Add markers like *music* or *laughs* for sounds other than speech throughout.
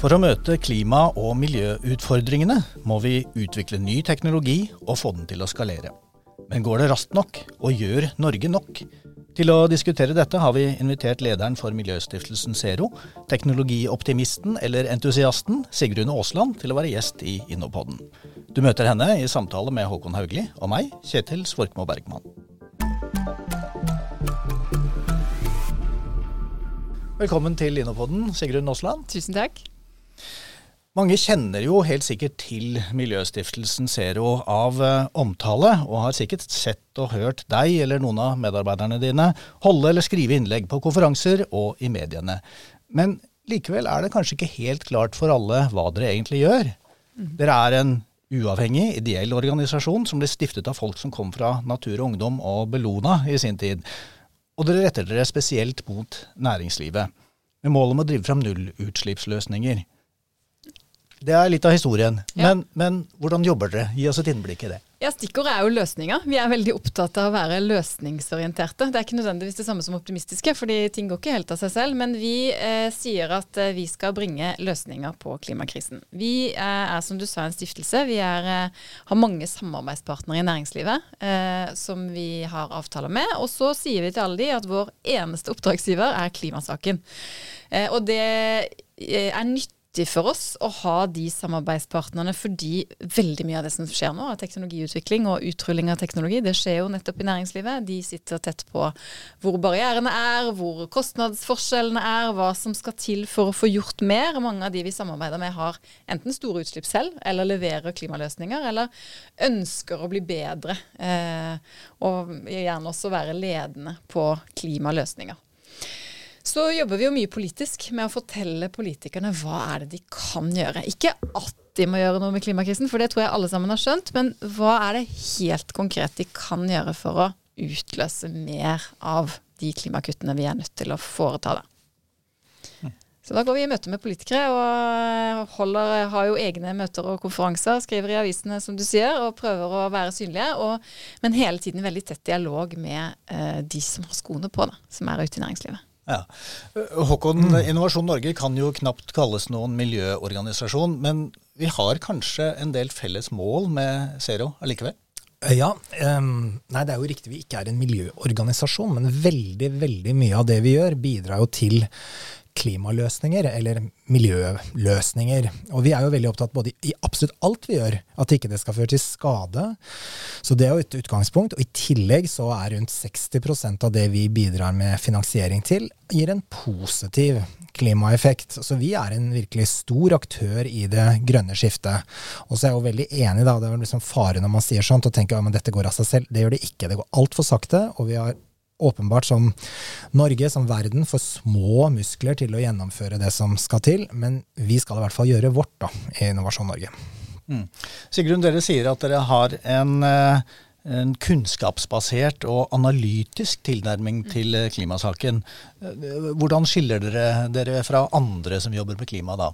For å møte klima- og miljøutfordringene må vi utvikle ny teknologi og få den til å skalere. Men går det raskt nok, og gjør Norge nok? Til å diskutere dette har vi invitert lederen for miljøstiftelsen Zero, teknologioptimisten eller entusiasten Sigrun Aasland, til å være gjest i Innopodden. Du møter henne i samtale med Håkon Haugli og meg, Kjetil Svorkmo Bergman. Velkommen til Innopodden, Sigrun Aasland. Tusen takk. Mange kjenner jo helt sikkert til Miljøstiftelsen Zero av eh, omtale, og har sikkert sett og hørt deg eller noen av medarbeiderne dine holde eller skrive innlegg på konferanser og i mediene. Men likevel er det kanskje ikke helt klart for alle hva dere egentlig gjør. Dere er en uavhengig, ideell organisasjon som ble stiftet av folk som kom fra Natur og Ungdom og Bellona i sin tid. Og dere retter dere spesielt mot næringslivet, med mål om å drive fram nullutslippsløsninger. Det er litt av historien. Ja. Men, men hvordan jobber dere? Gi oss et innblikk i det. Ja, Stikkordet er jo løsninger. Vi er veldig opptatt av å være løsningsorienterte. Det er ikke nødvendigvis det samme som optimistiske, fordi ting går ikke helt av seg selv. Men vi eh, sier at eh, vi skal bringe løsninger på klimakrisen. Vi eh, er som du sa en stiftelse. Vi er, eh, har mange samarbeidspartnere i næringslivet eh, som vi har avtaler med. Og så sier vi til alle de at vår eneste oppdragsgiver er klimasaken. Eh, og det er nyttig for oss å ha de samarbeidspartnerne fordi veldig mye av det som skjer nå, av teknologiutvikling og utrulling av teknologi, det skjer jo nettopp i næringslivet. De sitter tett på hvor barrierene er, hvor kostnadsforskjellene er, hva som skal til for å få gjort mer. Mange av de vi samarbeider med har enten store utslipp selv, eller leverer klimaløsninger, eller ønsker å bli bedre. Eh, og gjerne også være ledende på klimaløsninger. Så jobber vi jo mye politisk med å fortelle politikerne hva er det de kan gjøre. Ikke at de må gjøre noe med klimakrisen, for det tror jeg alle sammen har skjønt, men hva er det helt konkret de kan gjøre for å utløse mer av de klimakuttene vi er nødt til å foreta. Da. Så da går vi i møte med politikere og holder, har jo egne møter og konferanser, skriver i avisene som du sier, og prøver å være synlige. Og, men hele tiden veldig tett dialog med eh, de som har skoene på, da, som er ute i næringslivet. Ja. Håkon, Innovasjon Norge kan jo knapt kalles noen miljøorganisasjon, men vi har kanskje en del felles mål med Zero allikevel? Ja. Um, nei, det er jo riktig vi ikke er en miljøorganisasjon, men veldig, veldig mye av det vi gjør, bidrar jo til klimaløsninger eller miljøløsninger. Og vi er jo veldig opptatt både i absolutt alt vi gjør, at ikke det skal føre til skade. Så det er jo et utgangspunkt. Og i tillegg så er rundt 60% av det vi bidrar med finansiering til, gir en positiv klimaeffekt. Så vi er en virkelig stor aktør i det grønne skiftet. Og så er jeg jo veldig enig, da. Det er liksom fare når man sier sånt og tenker at dette går av seg selv. Det gjør det ikke. Det går altfor sakte. og vi har åpenbart som Norge, som verden, for små muskler til å gjennomføre det som skal til. Men vi skal i hvert fall gjøre vårt da, i Innovasjon Norge. Mm. Sigrun, dere sier at dere har en, en kunnskapsbasert og analytisk tilnærming til klimasaken. Hvordan skiller dere dere fra andre som jobber med klima da?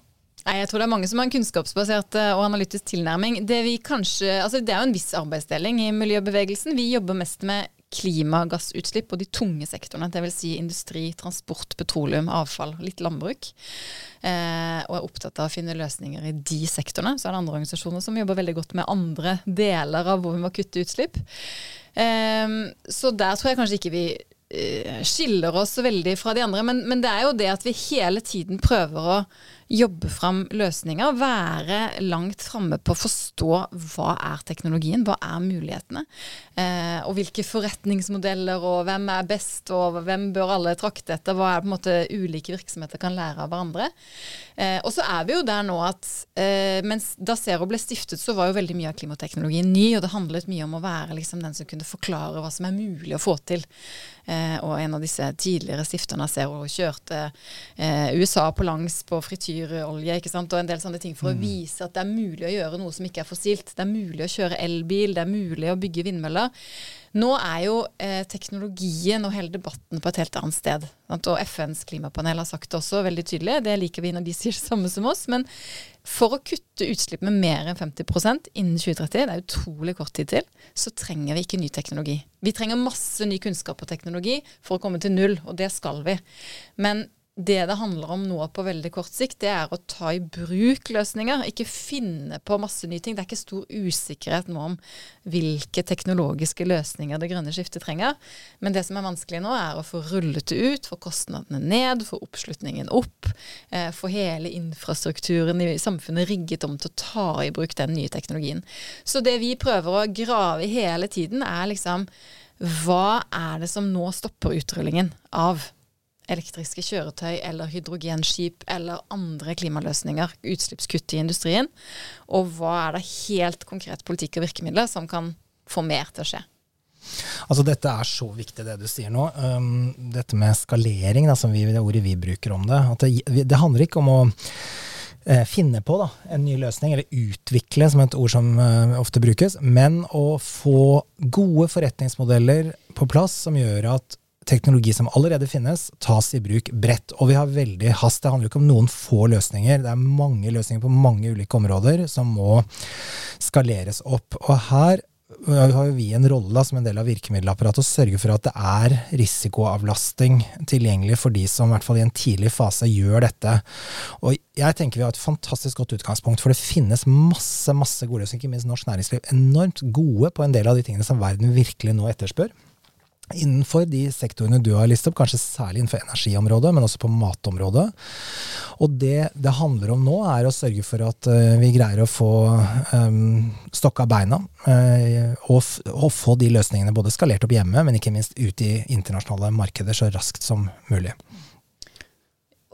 Nei, jeg tror det er mange som har en kunnskapsbasert og analytisk tilnærming. Det, kanskje, altså det er jo en viss arbeidsdeling i miljøbevegelsen. Vi jobber mest med klimagassutslipp på de tunge sektorene. Dvs. Si industri, transport, petroleum, avfall, litt landbruk. Eh, og er opptatt av å finne løsninger i de sektorene. Så er det andre organisasjoner som jobber veldig godt med andre deler av hvor vi må kutte utslipp. Eh, så der tror jeg kanskje ikke vi eh, skiller oss veldig fra de andre. Men, men det er jo det at vi hele tiden prøver å jobbe fram løsninger, være langt framme på å forstå hva er teknologien, hva er mulighetene, eh, og hvilke forretningsmodeller, og hvem er best, og hvem bør alle trakte etter, hva er på en måte ulike virksomheter kan lære av hverandre. Eh, og så er vi jo der nå at eh, mens da Zero ble stiftet, så var jo veldig mye av klimateknologien ny, og det handlet mye om å være liksom den som kunne forklare hva som er mulig å få til. Eh, og en av disse tidligere stifterne av Zero kjørte eh, USA på langs på frityr frityrolje ikke sant? og en del sånne ting for mm. å vise at det er mulig å gjøre noe som ikke er fossilt. Det er mulig å kjøre elbil, det er mulig å bygge vindmøller. Nå er jo eh, teknologien og hele debatten på et helt annet sted. Sant? Og FNs klimapanel har sagt det også veldig tydelig, det liker vi når de sier det samme som oss. Men for å kutte utslipp med mer enn 50% innen 2030, det er utrolig kort tid til, så trenger vi ikke ny teknologi. Vi trenger masse ny kunnskap og teknologi for å komme til null, og det skal vi. Men det det handler om nå på veldig kort sikt, det er å ta i bruk løsninger. Ikke finne på masse nye ting. Det er ikke stor usikkerhet nå om hvilke teknologiske løsninger det grønne skiftet trenger. Men det som er vanskelig nå, er å få rullet det ut, få kostnadene ned, få oppslutningen opp. Eh, få hele infrastrukturen i samfunnet rigget om til å ta i bruk den nye teknologien. Så det vi prøver å grave i hele tiden, er liksom hva er det som nå stopper utrullingen av elektriske kjøretøy eller hydrogenskip eller andre klimaløsninger, utslippskutt i industrien? Og hva er det helt konkret politikk og virkemidler som kan få mer til å skje? Altså Dette er så viktig, det du sier nå. Um, dette med skalering, da, som vi, det ordet vi bruker om det. det, det handler ikke om å eh, finne på da, en ny løsning, eller utvikle, som et ord som uh, ofte brukes, men å få gode forretningsmodeller på plass som gjør at teknologi som allerede finnes, tas i bruk bredt. Og vi har veldig hast. Det handler ikke om noen få løsninger. Det er mange løsninger på mange ulike områder som må skaleres opp. Og her har vi en rolle som en del av virkemiddelapparatet å sørge for at det er risikoavlasting tilgjengelig for de som i hvert fall i en tidlig fase gjør dette. Og jeg tenker vi har et fantastisk godt utgangspunkt, for det finnes masse masse gode løsninger, ikke minst norsk næringsliv. Enormt gode på en del av de tingene som verden virkelig nå etterspør innenfor de sektorene du har listet opp, kanskje særlig innenfor energiområdet, men også på matområdet. Og det det handler om nå, er å sørge for at uh, vi greier å få um, stokka beina, uh, og, og, få de løsningene både skalert opp hjemme, men ikke minst ut i internasjonale markeder så raskt som mulig.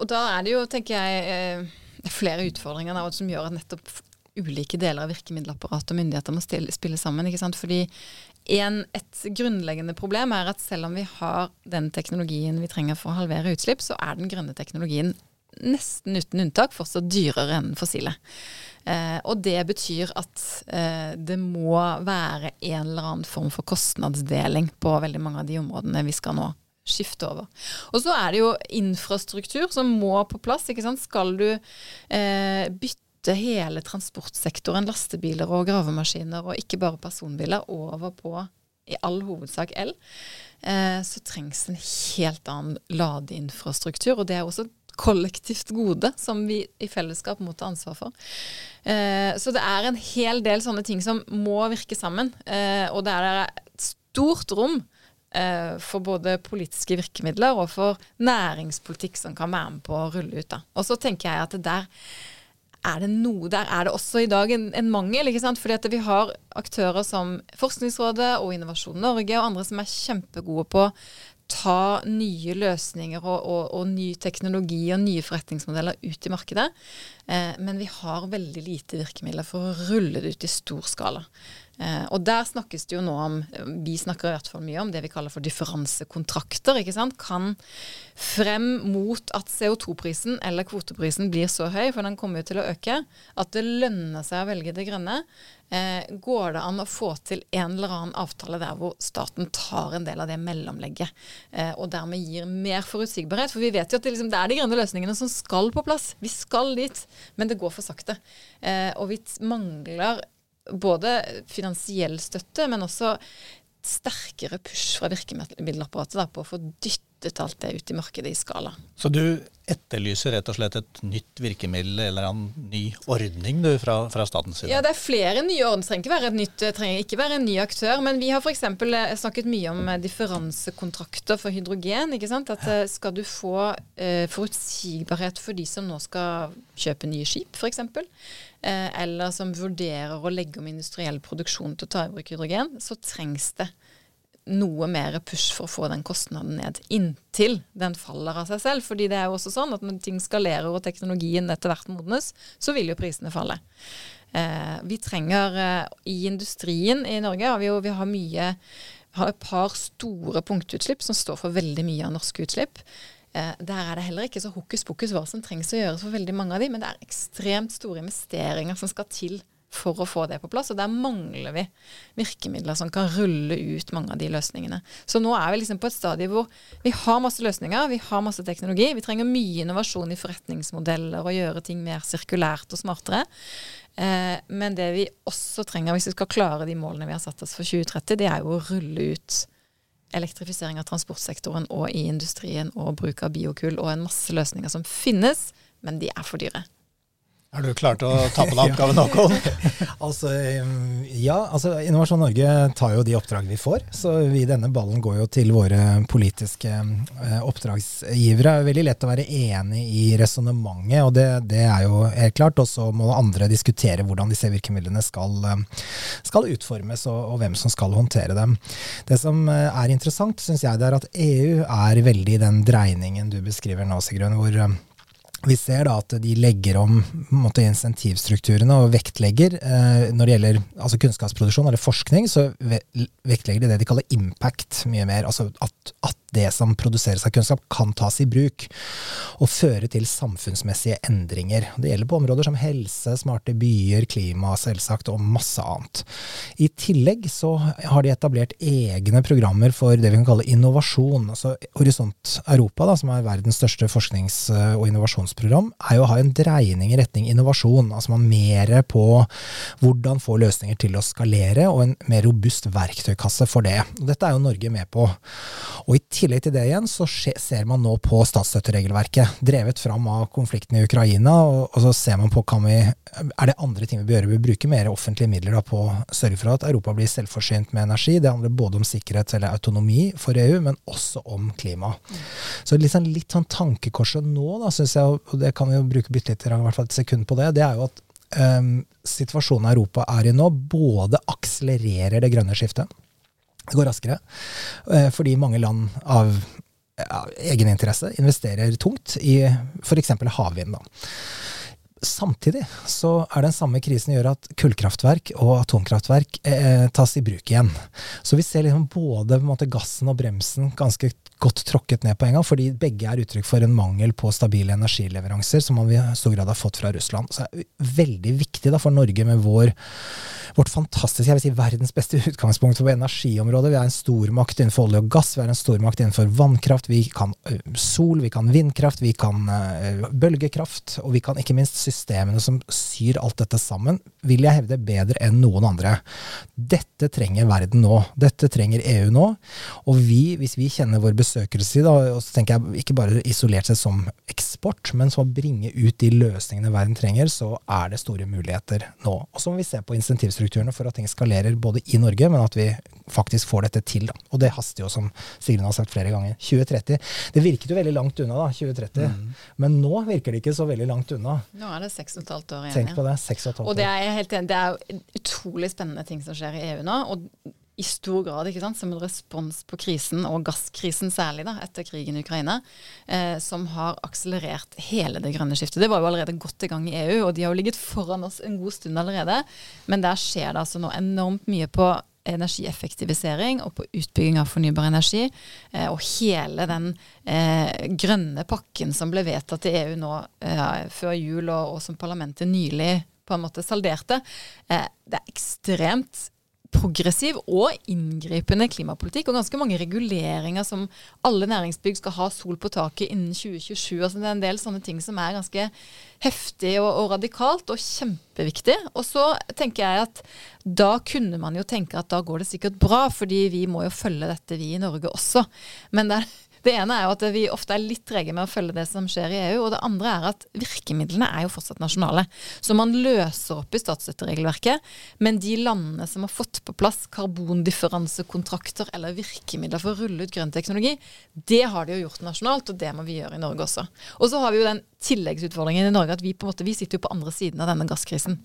Og da er det jo, tenker jeg, flere utfordringer som gjør at nettopp ulike deler av virkemiddelapparatet og myndigheter må stille, spille sammen. ikke sant? Fordi en, et grunnleggende problem er at selv om vi har den teknologien vi trenger for å halvere utslipp, så er den grønne teknologien nesten uten unntak fortsatt dyrere enn fossile. Eh, og det betyr at eh, det må være en eller annen form for kostnadsdeling på veldig mange av de områdene vi skal nå skifte over. Og så er det jo infrastruktur som må på plass. ikke sant? Skal du eh, bytte flytte hele transportsektoren, lastebiler og gravemaskiner, og ikke bare personbiler, over på i all hovedsak el, eh, så trengs en helt annen ladeinfrastruktur. Og det er også et kollektivt gode som vi i fellesskap må ta ansvar for. Eh, så det er en hel del sånne ting som må virke sammen. Eh, og det er et stort rom for både politiske virkemidler og for næringspolitikk som kan være med på å rulle ut. Da. Og så tenker jeg at det der er det noe der er det også i dag en, en mangel. ikke sant? Fordi at vi har aktører som Forskningsrådet og Innovasjon Norge og andre som er kjempegode på å ta nye løsninger og, og, og ny teknologi og nye forretningsmodeller ut i markedet. Eh, men vi har veldig lite virkemidler for å rulle det ut i stor skala. Eh, og der snakkes det jo nå om Vi snakker i hvert fall mye om det vi kaller for differansekontrakter. ikke sant? Kan frem mot at CO2-prisen eller kvoteprisen blir så høy, for den kommer jo til å øke, at det lønner seg å velge det grønne. Eh, går det an å få til en eller annen avtale der hvor staten tar en del av det mellomlegget, eh, og dermed gir mer forutsigbarhet? For vi vet jo at det, liksom, det er de grønne løsningene som skal på plass. Vi skal dit, men det går for sakte. Eh, og vi mangler både finansiell støtte, men også sterkere push fra virkemiddelapparatet på å få dyttet alt det ut i markedet i skala. Så du etterlyser rett og slett et nytt virkemiddel eller en ny ordning du, fra, fra, statens side? Ja, det er flere nye ordninger. Det trenger ikke være et nytt, trenger ikke være en ny aktør. Men vi har f.eks. Eh, snakket mye om eh, differansekontrakter for hydrogen. ikke sant? At eh, skal du få eh, forutsigbarhet for de som nå skal kjøpe nye skip, f.eks., eh, eller som vurderer å legge om industriell produksjon til å ta i bruk hydrogen, så trengs det noe mer push for å få den kostnaden ned, inntil den faller av seg selv. Fordi det er jo også sånn at når ting skalerer og teknologien etter hvert modnes, så vil jo prisene falle. Eh, vi trenger eh, I industrien i Norge har vi jo vi har mye har et par store punktutslipp som står for veldig mye av norske utslipp. Eh, der er det heller ikke så hokus pokus hva som trengs å gjøres for veldig mange av de, men det er ekstremt store investeringer som skal til for å få det på plass. Og der mangler vi virkemidler som kan rulle ut mange av de løsningene. Så nå er vi liksom på et stadie hvor vi har masse løsninger, vi har masse teknologi. Vi trenger mye innovasjon i forretningsmodeller og gjøre ting mer sirkulært og smartere. Eh, men det vi også trenger hvis vi skal klare de målene vi har satt oss for 2030, det er jo å rulle ut elektrifisering av transportsektoren og i industrien og bruk av biokull og en masse løsninger som finnes, men de er for dyre. Er du klart å ta på deg *laughs* oppgaven, Håkon? *laughs* altså, ja, altså Innovasjon Norge tar jo de oppdrag vi får. Så vi, denne ballen går jo til våre politiske eh, oppdragsgivere. Det er veldig lett å være enig i resonnementet, og det, det, er jo helt klart. Og så må andre diskutere hvordan disse virkemidlene skal, eh, skal utformes, og, og, hvem som skal håndtere dem. Det som eh, er interessant, syns jeg, det er at EU er veldig i den dreiningen du beskriver nå, Sigrun. hvor vi ser da at de legger om måte, insentivstrukturene og vektlegger eh, når det gjelder altså kunnskapsproduksjon eller forskning, så vektlegger de det de kaller impact mye mer. Altså at, at det som produseres av kunnskap, kan tas i bruk og føre til samfunnsmessige endringer. Det gjelder på områder som helse, smarte byer, klima, selvsagt, og masse annet. I tillegg så har de etablert egne programmer for det vi kan kalle innovasjon. Altså Horisont Europa, da, som er verdens største forsknings- og innovasjonsprogram, er jo å ha en dreining i retning innovasjon. Altså man mer på hvordan få løsninger til å skalere, og en mer robust verktøykasse for det. Og dette er jo Norge med på. Og i tillegg til det igjen, så ser man nå på statsstøtteregelverket, drevet fram av konflikten i Ukraina. Og, så ser man på kan vi, er det andre ting vi bør gjøre. Vi bruker mer offentlige midler da, på å sørge for at Europa blir selvforsynt med energi. Det handler både om sikkerhet eller autonomi for EU, men også om klima. Så litt sånn, litt sånn tankekorset nå, da, syns jeg, og det kan vi jo bruke bitte litt, i hvert fall et sekund på det, det er jo at um, situasjonen Europa er i nå, både akselererer det grønne skiftet det går raskere. Eh, fordi mange land av egeninteresse investerer tungt i f.eks. havvind. Samtidig så er den samme krisen gjør at kullkraftverk og atomkraftverk eh, tas i bruk igjen. Så vi ser liksom både måte, gassen og bremsen ganske godt tråkket ned på en gang, fordi begge er uttrykk for en mangel på stabile energileveranser, som man i stor grad har fått fra Russland. Så det er veldig viktig da, for Norge med vår vårt fantastiske, jeg vil si verdens beste *laughs* utgangspunkt på energiområdet. Vi er en stormakt innenfor olje og gass, vi er en stormakt innenfor vannkraft, vi kan sol, vi kan vindkraft, vi kan bølgekraft, og vi kan ikke minst systemene som syr alt dette sammen, vil jeg hevde bedre enn noen andre. Dette trenger verden nå. Dette trenger EU nå. Og vi, hvis vi kjenner vår besøkelsestid, og så tenker jeg ikke bare isolert seg som eksport, men som å bringe ut de løsningene verden trenger, så er det store muligheter nå. Og så må vi se på insentivstrukturene for at ting skalerer både i Norge, men at vi faktisk får dette til. Da. Og det haster jo, som Sigrun har sagt flere ganger. 2030. Det virket jo veldig langt unna, da, 2030. Mm. Men nå virker det ikke så veldig langt unna. Nå er det 6,5 år igjen. Tenk på det. 6,5 år. Og det er, helt, det er utrolig spennende ting som skjer i EU nå. og i stor grad ikke sant, som en respons på krisen, og gasskrisen særlig, da, etter krigen i Ukraina, eh, som har akselerert hele det grønne skiftet. Det var jo allerede godt i gang i EU, og de har jo ligget foran oss en god stund allerede. Men der skjer det altså nå enormt mye på energieffektivisering og på utbygging av fornybar energi. Eh, og hele den eh, grønne pakken som ble vedtatt i EU nå eh, før jul, og, og, som parlamentet nylig på en måte salderte. Det er ekstremt progressiv og inngripende klimapolitikk, og ganske mange reguleringer som alle næringsbygg skal ha sol på taket innen 2027. Altså det er en del sånne ting som er ganske heftig og, og radikalt, og kjempeviktig. Og så tenker jeg at da kunne man jo tenke at da går det sikkert bra, fordi vi må jo følge dette, vi i Norge også. Men det er det ene er jo at vi ofte er litt trege med å følge det som skjer i EU. Og det andre er at virkemidlene er jo fortsatt nasjonale. Så man løser opp i statsstøtteregelverket. Men de landene som har fått på plass karbondifferansekontrakter eller virkemidler for å rulle ut grønn teknologi, det har de jo gjort nasjonalt, og det må vi gjøre i Norge også. Og så har vi jo den tilleggsutfordringen i Norge at vi på en måte, vi sitter jo på andre siden av denne gasskrisen.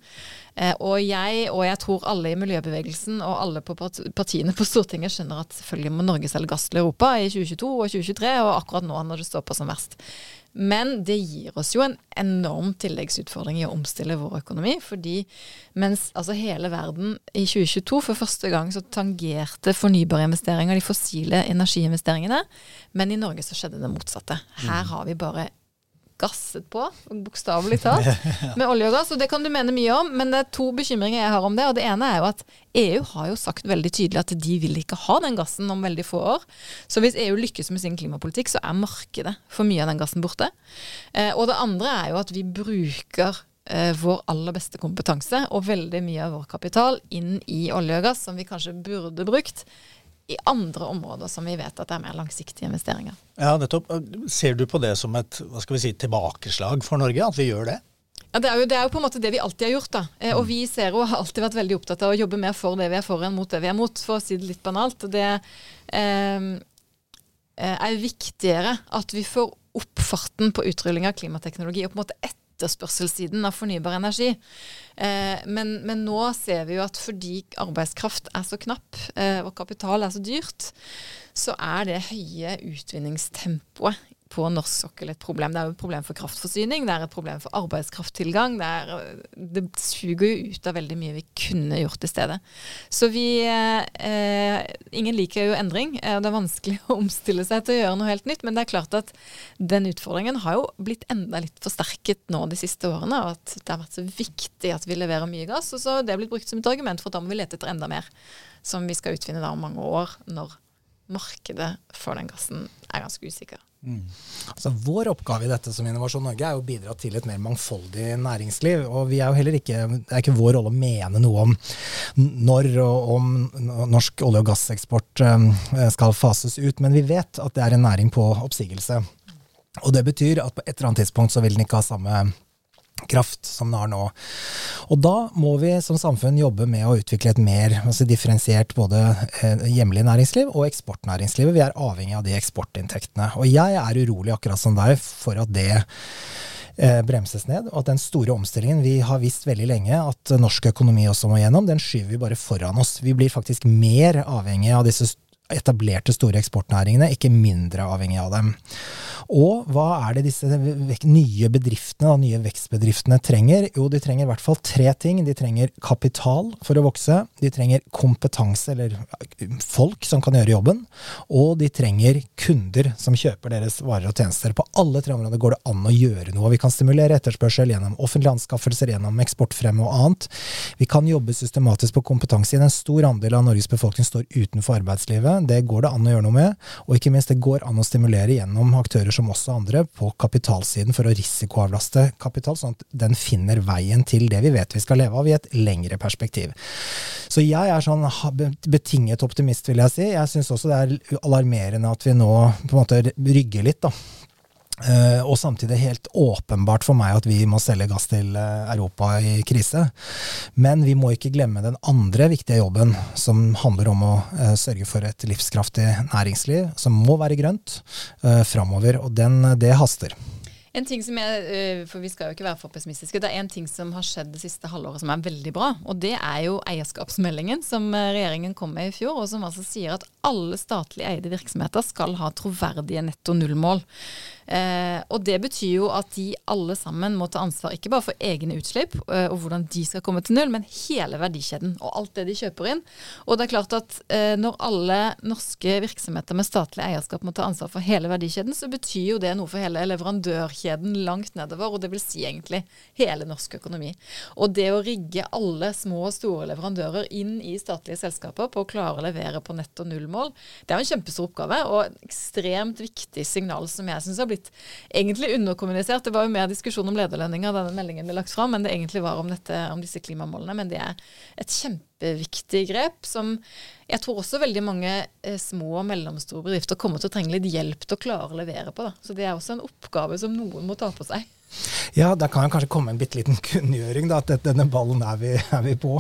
Eh, og jeg, og jeg tror alle i miljøbevegelsen og alle på partiene på Stortinget skjønner at selvfølgelig må Norge selge gass til Europa i 2022 og 2023, og akkurat nå når det står på som verst. Men det gir oss jo en enorm tilleggsutfordring i å omstille vår økonomi. fordi mens altså hele verden i 2022 for første gang så tangerte fornybarinvesteringer de fossile energiinvesteringene, men i Norge så skjedde det motsatte. Her mm. har vi bare gasset på, bokstavelig talt, *laughs* med olje og gass. Og det kan du mene mye om, men det er to bekymringer jeg har om det. Og det ene er jo at EU har jo sagt veldig tydelig at de vil ikke ha den gassen om veldig få år. Så hvis EU lykkes med sin klimapolitikk, så er markedet for mye av den gassen borte. Eh, og det andre er jo at vi bruker eh, vår aller beste kompetanse og veldig mye av vår kapital inn i olje og gass, som vi kanskje burde brukt i andre områder som vi vet at det er mer langsiktige investeringer. Ja, nettopp. Ser du på det som et hva skal vi si, tilbakeslag for Norge, at vi gjør det? Ja, det er, jo, det er jo på en måte det vi alltid har gjort. da. Eh, og vi ser jo har alltid vært veldig opptatt av å jobbe mer for det vi er for enn mot det vi er mot, for å si det litt banalt. Det eh, er viktigere at vi får opp farten på utrulling av klimateknologi og på en måte etterspørselssiden av fornybar energi. Eh, men, men, nå ser vi jo at fordi arbeidskraft er så knapp eh, og kapital er så dyrt, så er det høye utvinningstempoet på norsk sokkel et problem. Det er jo et problem for kraftforsyning, det er et problem for arbeidskrafttilgang. Det, er, det suger jo ut av veldig mye vi kunne gjort i stedet. Så vi eh, Ingen liker jo endring, og det er vanskelig *laughs* å omstille seg til å gjøre noe helt nytt. Men det er klart at den utfordringen har jo blitt enda litt forsterket nå de siste årene. Og at det har vært så viktig at vi leverer mye gass. Og så det er blitt brukt som et argument for at da må vi lete etter enda mer. Som vi skal utvinne da om mange år, når markedet for den gassen er ganske usikker. Mm. Altså, vår oppgave i dette som Innovasjon Norge er å bidra til et mer mangfoldig næringsliv. og vi er jo heller ikke, Det er ikke vår rolle å mene noe om når og om norsk olje- og gasseksport eh, skal fases ut, men vi vet at det er en næring på oppsigelse. Og Det betyr at på et eller annet tidspunkt så vil den ikke ha samme kraft som den har nå. Og da må vi som samfunn jobbe med å utvikle et mer altså differensiert både eh, hjemlig næringsliv og eksportnæringslivet. Vi er avhengig av de eksportinntektene. Og jeg er urolig akkurat som deg for at det eh, bremses ned, og at den store omstillingen vi har visst veldig lenge at norsk økonomi også må gjennom, den skyver vi bare foran oss. Vi blir faktisk mer avhengig av disse etablerte store eksportnæringene, ikke mindre avhengig av dem. Og hva er det disse nye bedriftene, nye vekstbedriftene trenger? Jo, de trenger i hvert fall tre ting. De trenger kapital for å vokse. De trenger kompetanse, eller folk som kan gjøre jobben. Og de trenger kunder som kjøper deres varer og tjenester. På alle tre områder går det an å gjøre noe. Vi kan stimulere etterspørsel gjennom offentlige anskaffelser, gjennom eksportfremme og annet. Vi kan jobbe systematisk på kompetanse. En stor andel av Norges befolkning står utenfor arbeidslivet. Det går det an å gjøre noe med. Og ikke minst, det går an å stimulere gjennom aktører som også andre, på kapitalsiden for å risikoavlaste kapital, sånn at den finner veien til det vi vet vi skal leve av i et lengre perspektiv. Så jeg er sånn betinget optimist, vil jeg si. Jeg syns også det er alarmerende at vi nå på en måte rygger litt, da. Uh, og samtidig helt åpenbart for meg at vi må selge gass til uh, Europa i krise. Men vi må ikke glemme den andre viktige jobben, som handler om å uh, sørge for et livskraftig næringsliv, som må være grønt uh, framover. Og den, det haster. En ting som er, for Vi skal jo ikke være for pessimistiske. Det er en ting som har skjedd det siste halvåret som er veldig bra. og Det er jo eierskapsmeldingen som regjeringen kom med i fjor, og som altså sier at alle statlig eide virksomheter skal ha troverdige netto nullmål. Eh, og det betyr jo at de alle sammen må ta ansvar ikke bare for egne utslipp eh, og hvordan de skal komme til null, men hele verdikjeden og alt det de kjøper inn. Og det er klart at eh, når alle norske virksomheter med statlig eierskap må ta ansvar for hele verdikjeden, så betyr jo det noe for hele leverandørkjeden langt nedover, og det vil si egentlig hele norsk økonomi. Og det å rigge alle små og store leverandører inn i statlige selskaper på å klare å levere på netto nullmål, det er jo en kjempestor oppgave og ekstremt viktig signal som jeg syns har blitt blitt egentlig underkommunisert. Det var jo mer diskusjon om lederlønninger da denne meldingen ble lagt fram, enn det egentlig var om, dette, om disse klimamålene. Men det er et kjempeviktig grep som jeg tror også veldig mange eh, små og mellomstore bedrifter kommer til å trenge litt hjelp til å klare å levere på. Da. Så det er også en oppgave som noen må ta på seg. Ja, da kan kanskje komme en bitte liten *laughs* kunngjøring, da, at denne ballen er vi, er vi på.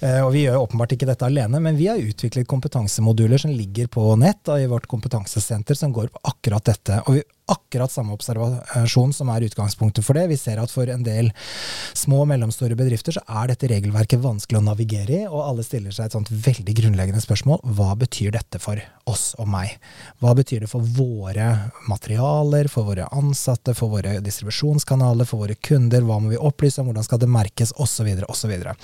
Eh, og vi gjør åpenbart ikke dette alene, men vi har utviklet kompetansemoduler som ligger på nett da, i vårt kompetansesenter, som går på akkurat dette. Og vi akkurat samme observasjon som er utgangspunktet for det. Vi ser at for en del små og mellomstore bedrifter så er dette regelverket vanskelig å navigere i, og alle stiller seg et sånt veldig grunnleggende spørsmål. Hva betyr dette for oss og meg? Hva betyr det for våre materialer, for våre ansatte, for våre distribusjonskanaler, for våre kunder? Hva må vi opplyse om, hvordan skal det merkes, osv., osv. Så,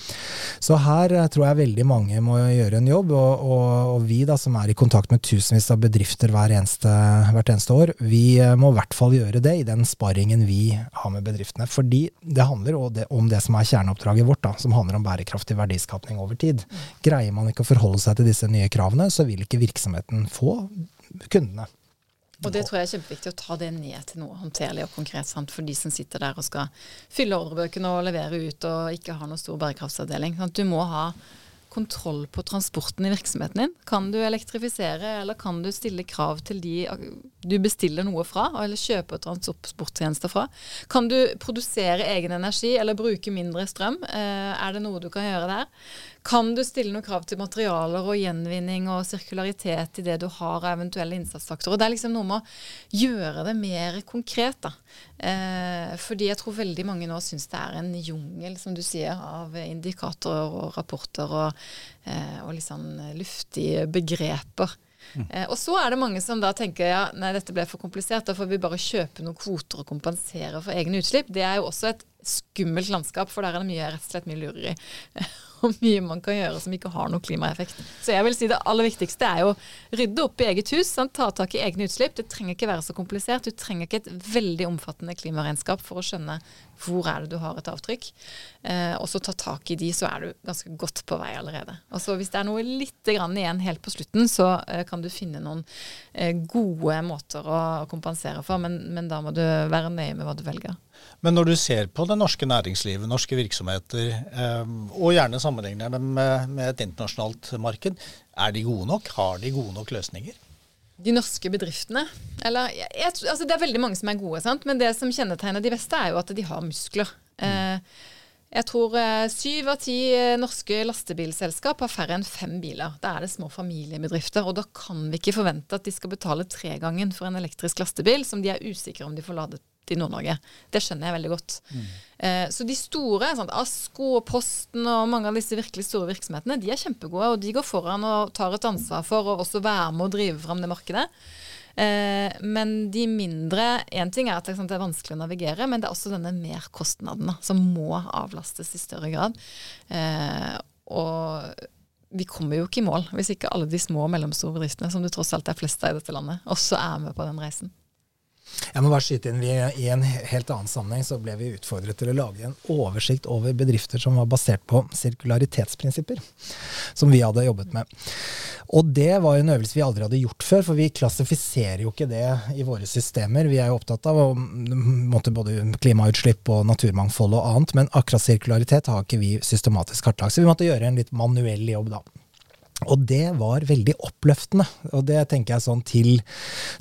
så her eh, tror jeg veldig mange må gjøre en jobb, og, og, og vi da som er i kontakt med tusenvis av bedrifter hver eneste, hvert eneste år, vi eh, må i hvert fall gjøre det i den sparringen vi har med bedriftene. Fordi det handler om det som er kjerneoppdraget vårt, da, som handler om bærekraftig verdiskapning over tid. Greier man ikke å forholde seg til disse nye kravene, så vil ikke virksomheten få kundene. Og det tror jeg er kjempeviktig å ta det ned til noe håndterlig og konkret sant, for de som sitter der og skal fylle ordrebøkene og levere ut og ikke har noen stor bærekraftsavdeling. Sant? Du må ha kontroll på transporten i virksomheten din? Kan du elektrifisere, eller kan du stille krav til de du bestiller noe fra, eller kjøper transporttjenester fra? Kan du produsere egen energi, eller bruke mindre strøm? Eh, er det noe du kan gjøre der? Kan du stille noen krav til materialer og gjenvinning og sirkularitet i det du har av eventuelle innsatsfaktorer? Det er liksom noe med å gjøre det mer konkret. da. Eh, fordi jeg tror veldig mange nå syns det er en jungel, som du sier, av indikatorer og rapporter og, eh, og litt sånn luftige begreper. Mm. Eh, og så er det mange som da tenker ja, nei, dette ble for komplisert, da får vi bare kjøpe noen kvoter og kompensere for egne utslipp. Det er jo også et skummelt landskap, for der er det mye, rett og slett mye lureri. *laughs* og mye man kan gjøre som ikke har noen klimaeffekt. Så jeg vil si det aller viktigste er jo rydde opp i eget hus, sant? ta tak i egne utslipp. Det trenger ikke være så komplisert. Du trenger ikke et veldig omfattende klimaregnskap for å skjønne hvor er det du har et avtrykk. Eh, og så ta tak i de, så er du ganske godt på vei allerede. Og så hvis det er noe litt igjen helt på slutten, så eh, kan du finne noen eh, gode måter å kompensere for, men, men da må du være nøye med hva du velger. Men når du ser på det norske næringslivet, norske virksomheter, eh, og gjerne sammenligner dem med, et internasjonalt marked, er de gode nok? Har de gode nok løsninger? De norske bedriftene? Eller, jeg, altså Det er veldig mange som er gode, sant? men det som kjennetegner de beste, er jo at de har muskler. Mm. jeg tror eh, syv av ti norske lastebilselskap har færre enn fem biler. Da er det små familiebedrifter. Og da kan vi ikke forvente at de skal betale tregangen for en elektrisk lastebil som de er usikre om de får ladet i Nord-Norge. Det skjønner jeg veldig godt. Mm. Eh, så de store, sånn, Asko og Posten og mange av disse virkelig store virksomhetene, de er kjempegode. Og de går foran og tar et ansvar for å også være med å drive fram det markedet. Eh, men de mindre Én ting er at det er vanskelig å navigere, men det er også denne merkostnaden som må avlastes i større grad. Eh, og vi kommer jo ikke i mål hvis ikke alle de små og mellomstore bedriftene, som det tross alt er flest av i dette landet, også er med på den reisen. Jeg må bare skyte inn, vi, I en helt annen sammenheng så ble vi utfordret til å lage en oversikt over bedrifter som var basert på sirkularitetsprinsipper, som vi hadde jobbet med. Og det var en øvelse vi aldri hadde gjort før, for vi klassifiserer jo ikke det i våre systemer. Vi er jo opptatt av både klimautslipp og naturmangfold og annet, men akkurat sirkularitet har ikke vi systematisk kartlagt. Så vi måtte gjøre en litt manuell jobb da. Og det var veldig oppløftende. Og det tenker jeg sånn til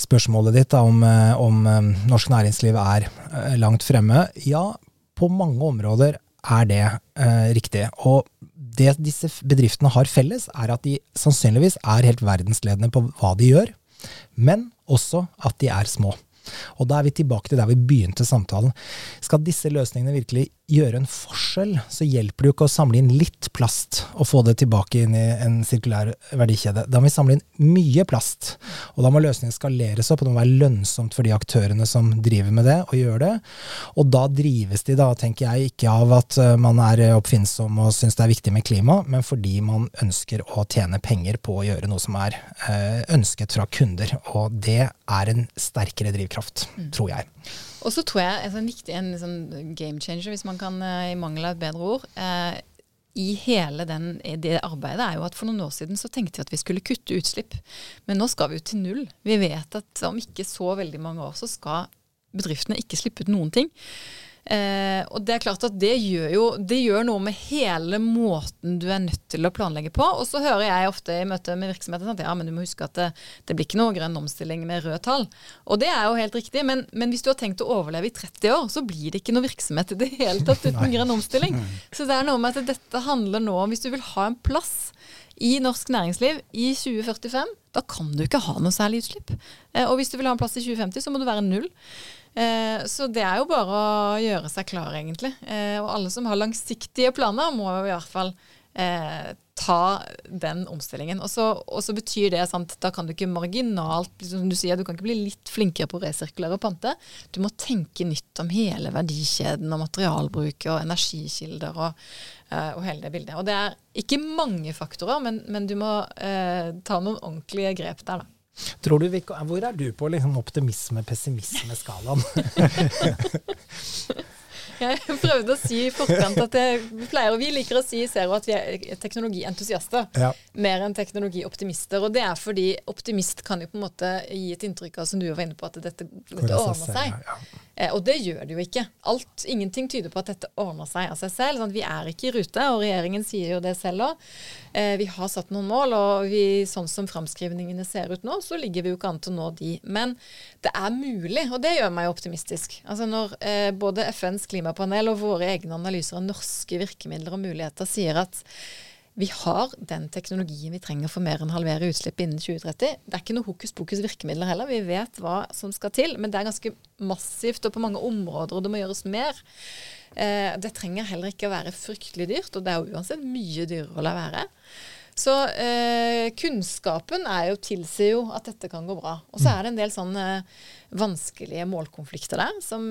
spørsmålet ditt da, om, eh, om, eh, norsk næringsliv er eh, langt fremme. Ja, på mange områder er det eh, riktig. Og det disse bedriftene har felles, er at de sannsynligvis er helt verdensledende på hva de gjør, men også at de er små. Og da er vi tilbake til der vi begynte samtalen. Skal disse løsningene virkelig gjøre en forskjell, så hjelper det jo ikke å samle inn litt plast og få det tilbake inn i en sirkulær verdikjede. Da må vi samle inn mye plast. Og da må løsningen skaleres opp, og det må være lønnsomt for de aktørene som driver med det, og gjør det. Og da drives de, da, tenker jeg, ikke av at eh, man er oppfinnsom og syns det er viktig med klima, men fordi man ønsker å tjene penger på å gjøre noe som er eh, ønsket fra kunder. Og det er en sterkere drivkraft, mm. tror jeg. Og så tror jeg en viktig en sånn game changer, hvis man kan eh, i mangel av et bedre ord, eh, i hele den, det arbeidet er jo at for noen år siden så tenkte vi at vi skulle kutte utslipp. Men nå skal vi jo til null. Vi vet at om ikke så veldig mange år så skal bedriftene ikke slippe ut noen ting. Eh, og det er klart at det gjør jo det gjør noe med hele måten du er nødt til å planlegge på. Og så hører jeg ofte i møte med virksomheter at ja, men du må huske at det, det, blir ikke noe grønn omstilling med røde tall. Og det er jo helt riktig, men, men, hvis du har tenkt å overleve i 30 år, så blir det ikke noe virksomhet i det hele tatt uten *laughs* grønn omstilling. Så det er noe med at dette handler nå om hvis du vil ha en plass i norsk næringsliv i 2045, da kan du ikke ha noe særlig utslipp. Eh, og hvis du vil ha en plass i 2050, så må du være null. Eh, så det er jo bare å gjøre seg klar, egentlig. Eh, og alle som har langsiktige planer, må i hvert fall eh, ta den omstillingen. Og så betyr det sant, da kan du ikke marginalt som du sier, du kan ikke bli litt flinkere på å resirkulere og pante. Du må tenke nytt om hele verdikjeden og materialbruk og energikilder og, uh, og hele det bildet. Og det er ikke mange faktorer, men, men du må ta noen ordentlige grep der, da. Tror du vi, hvor er du på liksom optimisme-pessimisme-skalaen? *laughs* jeg prøvde å si i forkant at jeg pleier, og vi liker å si i Zero at vi er teknologientusiaster ja. mer enn teknologioptimister. Og det er fordi optimist kan jo på en måte gi et inntrykk av, som du var inne på, at dette, dette ordner seg. Ja. Eh, og det gjør det jo ikke. Alt, ingenting tyder på at dette ordner seg av seg selv. Sånn vi er ikke i rute, og regjeringen sier jo det selv òg. Eh, vi har satt noen mål, og vi, sånn som framskrivningene ser ut nå, så ligger vi jo ikke an til å nå de. Men det er mulig, og det gjør meg optimistisk. Altså Når eh, både FNs klimapanel og våre egne analyser av norske virkemidler og muligheter sier at vi har den teknologien vi trenger for mer enn halvere utslipp innen 2030. Det er ikke noe hokus pokus virkemidler heller. Vi vet hva som skal til. Men det er ganske massivt og på mange områder, og det må gjøres mer. Eh, det trenger heller ikke å være fryktelig dyrt, og det er jo uansett mye dyrere å la være. Så eh, kunnskapen er jo, tilsier jo at dette kan gå bra. Og så er det en del sånne vanskelige målkonflikter der, som,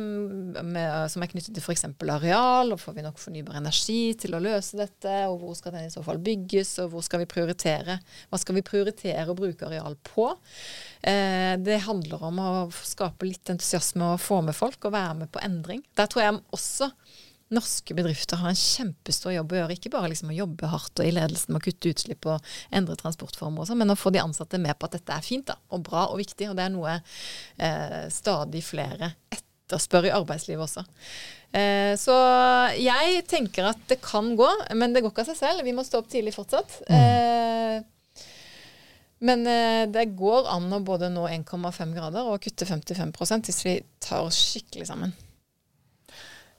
med, som er knyttet til f.eks. areal. og Får vi nok fornybar energi til å løse dette? Og hvor skal den i så fall bygges? Og hvor skal vi prioritere? Hva skal vi prioritere å bruke areal på? Eh, det handler om å skape litt entusiasme og få med folk og være med på endring. Der tror jeg også norske bedrifter har en kjempestor jobb å gjøre. Ikke bare liksom å jobbe hardt og i ledelsen med å kutte utslipp og endre transportformer, også, sånn, men å få de ansatte med på at dette er fint da, og bra og viktig. Og det er noe eh, stadig flere etterspør i arbeidslivet også. Eh, så jeg tenker at det kan gå, men det går ikke av seg selv. Vi må stå opp tidlig fortsatt. Mm. Eh, men eh, det går an å både nå 1,5 grader og kutte 55% hvis vi tar oss skikkelig sammen.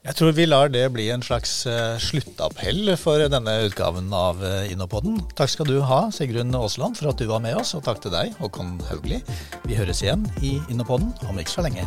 Jeg tror vi lar det bli en slags uh, sluttappell for denne utgaven av InnoPodden. Innopoden. Takk skal du ha, Sigrun Aasland, for at du var med oss, og takk til deg, Håkon Haugli. Vi høres igjen i Innopoden om ikke så lenge.